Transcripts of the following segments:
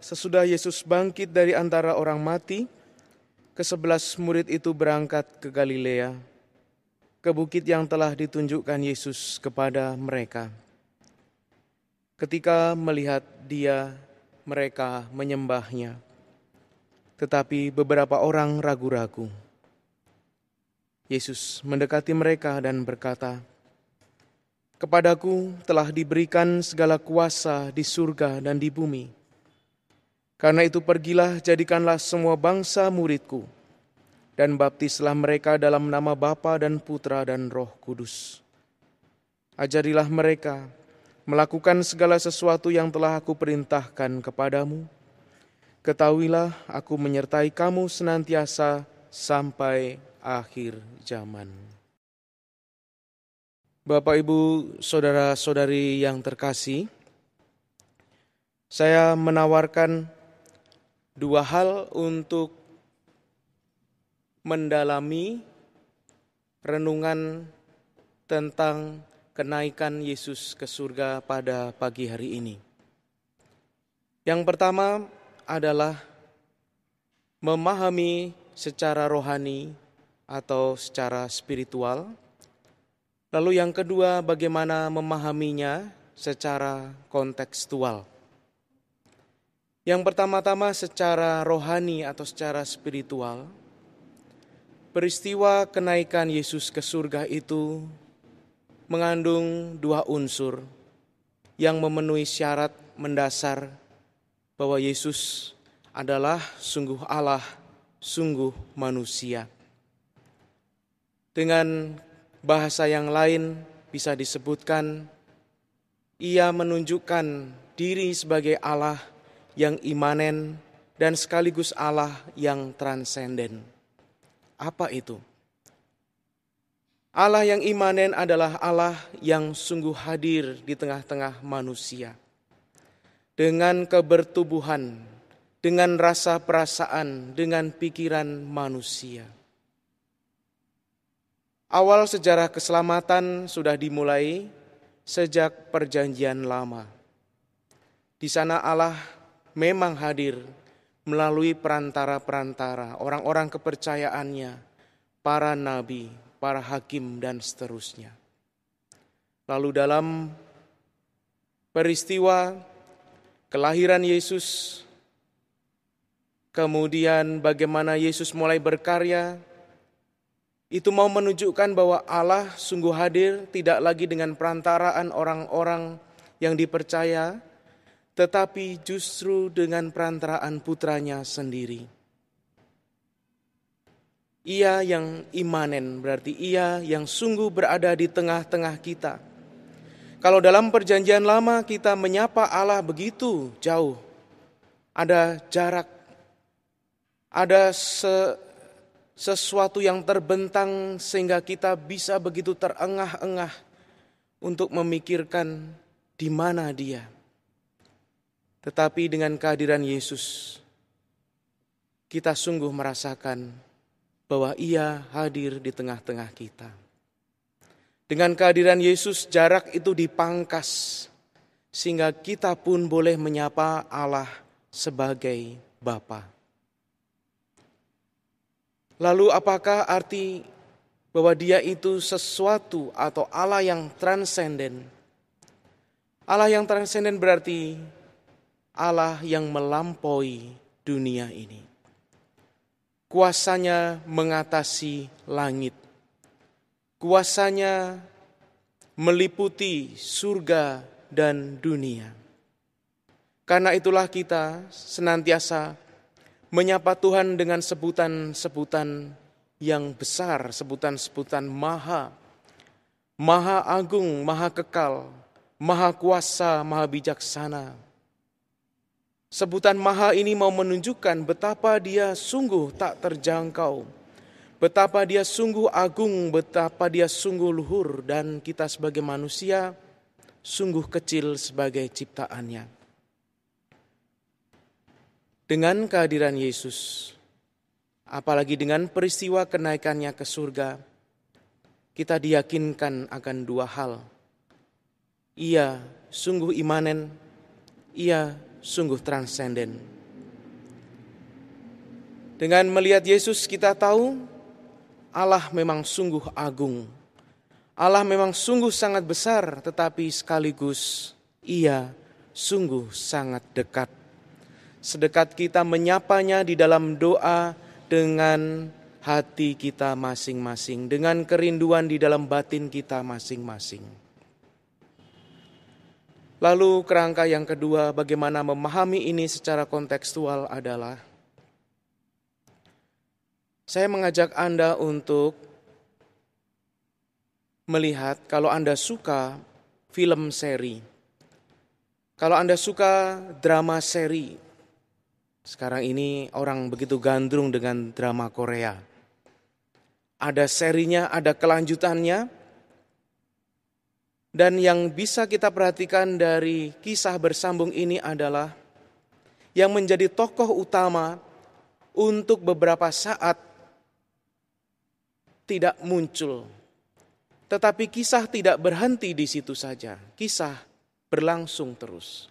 sesudah Yesus bangkit dari antara orang mati, kesebelas murid itu berangkat ke Galilea, ke bukit yang telah ditunjukkan Yesus kepada mereka. Ketika melihat dia, mereka menyembahnya. Tetapi beberapa orang ragu-ragu. Yesus mendekati mereka dan berkata, Kepadaku telah diberikan segala kuasa di surga dan di bumi. Karena itu pergilah jadikanlah semua bangsa muridku, dan baptislah mereka dalam nama Bapa dan Putra dan Roh Kudus. Ajarilah mereka melakukan segala sesuatu yang telah aku perintahkan kepadamu. Ketahuilah aku menyertai kamu senantiasa sampai akhir zaman. Bapak, Ibu, saudara-saudari yang terkasih, saya menawarkan dua hal untuk mendalami renungan tentang kenaikan Yesus ke surga pada pagi hari ini. Yang pertama adalah memahami secara rohani atau secara spiritual Lalu yang kedua, bagaimana memahaminya secara kontekstual. Yang pertama-tama secara rohani atau secara spiritual, peristiwa kenaikan Yesus ke surga itu mengandung dua unsur yang memenuhi syarat mendasar bahwa Yesus adalah sungguh Allah, sungguh manusia. Dengan bahasa yang lain bisa disebutkan ia menunjukkan diri sebagai Allah yang imanen dan sekaligus Allah yang transenden. Apa itu? Allah yang imanen adalah Allah yang sungguh hadir di tengah-tengah manusia. Dengan kebertubuhan, dengan rasa perasaan, dengan pikiran manusia Awal sejarah keselamatan sudah dimulai sejak Perjanjian Lama. Di sana Allah memang hadir melalui perantara-perantara, orang-orang kepercayaannya, para nabi, para hakim, dan seterusnya. Lalu, dalam peristiwa kelahiran Yesus, kemudian bagaimana Yesus mulai berkarya, itu mau menunjukkan bahwa Allah sungguh hadir tidak lagi dengan perantaraan orang-orang yang dipercaya, tetapi justru dengan perantaraan putranya sendiri. Ia yang imanen berarti ia yang sungguh berada di tengah-tengah kita. Kalau dalam perjanjian lama kita menyapa Allah begitu jauh, ada jarak, ada se sesuatu yang terbentang sehingga kita bisa begitu terengah-engah untuk memikirkan di mana dia. Tetapi dengan kehadiran Yesus, kita sungguh merasakan bahwa Ia hadir di tengah-tengah kita. Dengan kehadiran Yesus, jarak itu dipangkas, sehingga kita pun boleh menyapa Allah sebagai Bapa. Lalu apakah arti bahwa dia itu sesuatu atau Allah yang transenden? Allah yang transenden berarti Allah yang melampaui dunia ini. Kuasanya mengatasi langit. Kuasanya meliputi surga dan dunia. Karena itulah kita senantiasa menyapa Tuhan dengan sebutan-sebutan yang besar, sebutan-sebutan maha, maha agung, maha kekal, maha kuasa, maha bijaksana. Sebutan maha ini mau menunjukkan betapa dia sungguh tak terjangkau, betapa dia sungguh agung, betapa dia sungguh luhur, dan kita sebagai manusia sungguh kecil sebagai ciptaannya dengan kehadiran Yesus, apalagi dengan peristiwa kenaikannya ke surga, kita diyakinkan akan dua hal. Ia sungguh imanen, ia sungguh transenden. Dengan melihat Yesus kita tahu Allah memang sungguh agung. Allah memang sungguh sangat besar tetapi sekaligus ia sungguh sangat dekat. Sedekat kita menyapanya di dalam doa dengan hati kita masing-masing, dengan kerinduan di dalam batin kita masing-masing. Lalu kerangka yang kedua bagaimana memahami ini secara kontekstual adalah saya mengajak Anda untuk melihat kalau Anda suka film seri. Kalau Anda suka drama seri, sekarang ini orang begitu gandrung dengan drama Korea. Ada serinya, ada kelanjutannya, dan yang bisa kita perhatikan dari kisah bersambung ini adalah yang menjadi tokoh utama untuk beberapa saat tidak muncul. Tetapi kisah tidak berhenti di situ saja. Kisah berlangsung terus.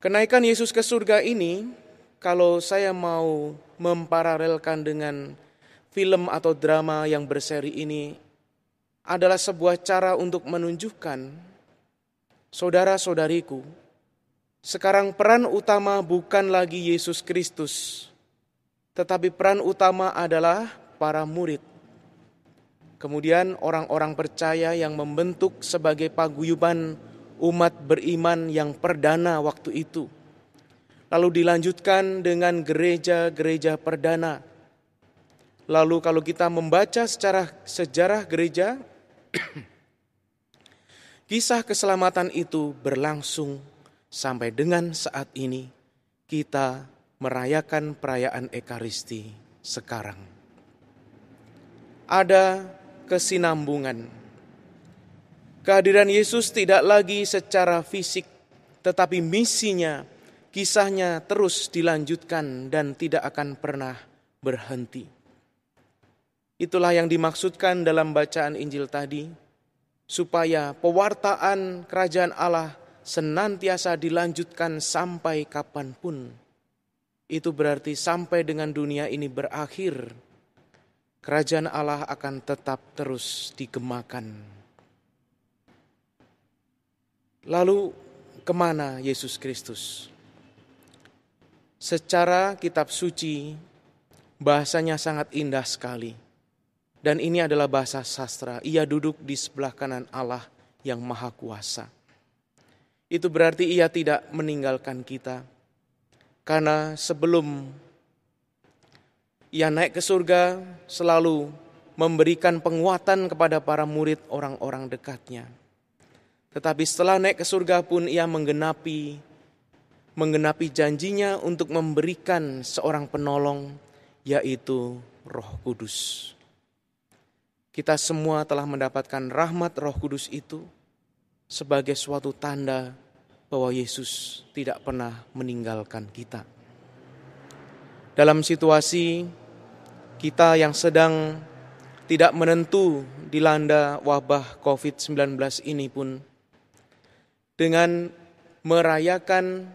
Kenaikan Yesus ke surga ini, kalau saya mau memparalelkan dengan film atau drama yang berseri ini, adalah sebuah cara untuk menunjukkan saudara-saudariku, sekarang peran utama bukan lagi Yesus Kristus, tetapi peran utama adalah para murid. Kemudian orang-orang percaya yang membentuk sebagai paguyuban umat beriman yang perdana waktu itu. Lalu dilanjutkan dengan gereja-gereja perdana. Lalu kalau kita membaca secara sejarah gereja, Kisah keselamatan itu berlangsung sampai dengan saat ini kita merayakan perayaan Ekaristi sekarang. Ada kesinambungan. Kehadiran Yesus tidak lagi secara fisik, tetapi misinya, kisahnya terus dilanjutkan dan tidak akan pernah berhenti. Itulah yang dimaksudkan dalam bacaan Injil tadi, supaya pewartaan kerajaan Allah senantiasa dilanjutkan sampai kapan pun. Itu berarti sampai dengan dunia ini berakhir, kerajaan Allah akan tetap terus digemakan. Lalu ke mana Yesus Kristus? Secara kitab suci, bahasanya sangat indah sekali dan ini adalah bahasa sastra. Ia duduk di sebelah kanan Allah yang maha kuasa. Itu berarti ia tidak meninggalkan kita. Karena sebelum ia naik ke surga selalu memberikan penguatan kepada para murid orang-orang dekatnya. Tetapi setelah naik ke surga pun ia menggenapi menggenapi janjinya untuk memberikan seorang penolong yaitu Roh Kudus. Kita semua telah mendapatkan rahmat Roh Kudus itu sebagai suatu tanda bahwa Yesus tidak pernah meninggalkan kita. Dalam situasi kita yang sedang tidak menentu dilanda wabah COVID-19 ini pun, dengan merayakan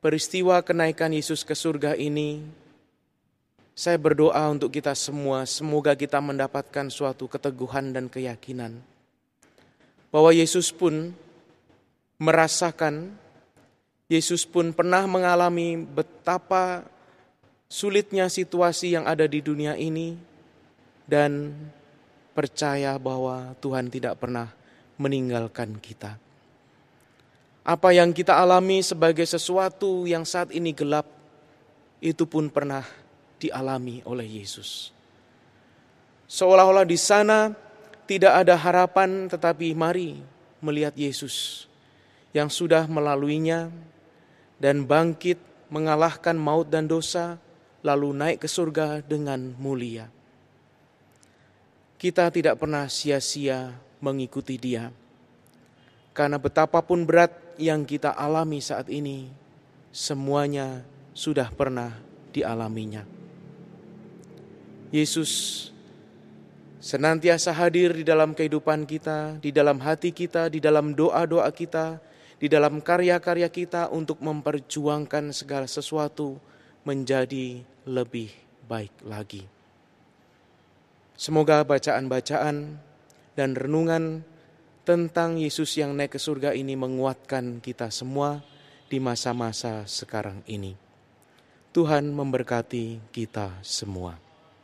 peristiwa kenaikan Yesus ke surga ini, saya berdoa untuk kita semua, semoga kita mendapatkan suatu keteguhan dan keyakinan bahwa Yesus pun merasakan, Yesus pun pernah mengalami betapa sulitnya situasi yang ada di dunia ini, dan percaya bahwa Tuhan tidak pernah meninggalkan kita. Apa yang kita alami sebagai sesuatu yang saat ini gelap, itu pun pernah dialami oleh Yesus. Seolah-olah di sana tidak ada harapan, tetapi mari melihat Yesus yang sudah melaluinya dan bangkit mengalahkan maut dan dosa, lalu naik ke surga dengan mulia. Kita tidak pernah sia-sia mengikuti Dia, karena betapapun berat yang kita alami saat ini, semuanya sudah pernah dialaminya. Yesus senantiasa hadir di dalam kehidupan kita, di dalam hati kita, di dalam doa-doa kita, di dalam karya-karya kita untuk memperjuangkan segala sesuatu menjadi lebih baik lagi. Semoga bacaan-bacaan dan renungan tentang Yesus yang naik ke surga ini menguatkan kita semua di masa-masa sekarang ini. Tuhan memberkati kita semua.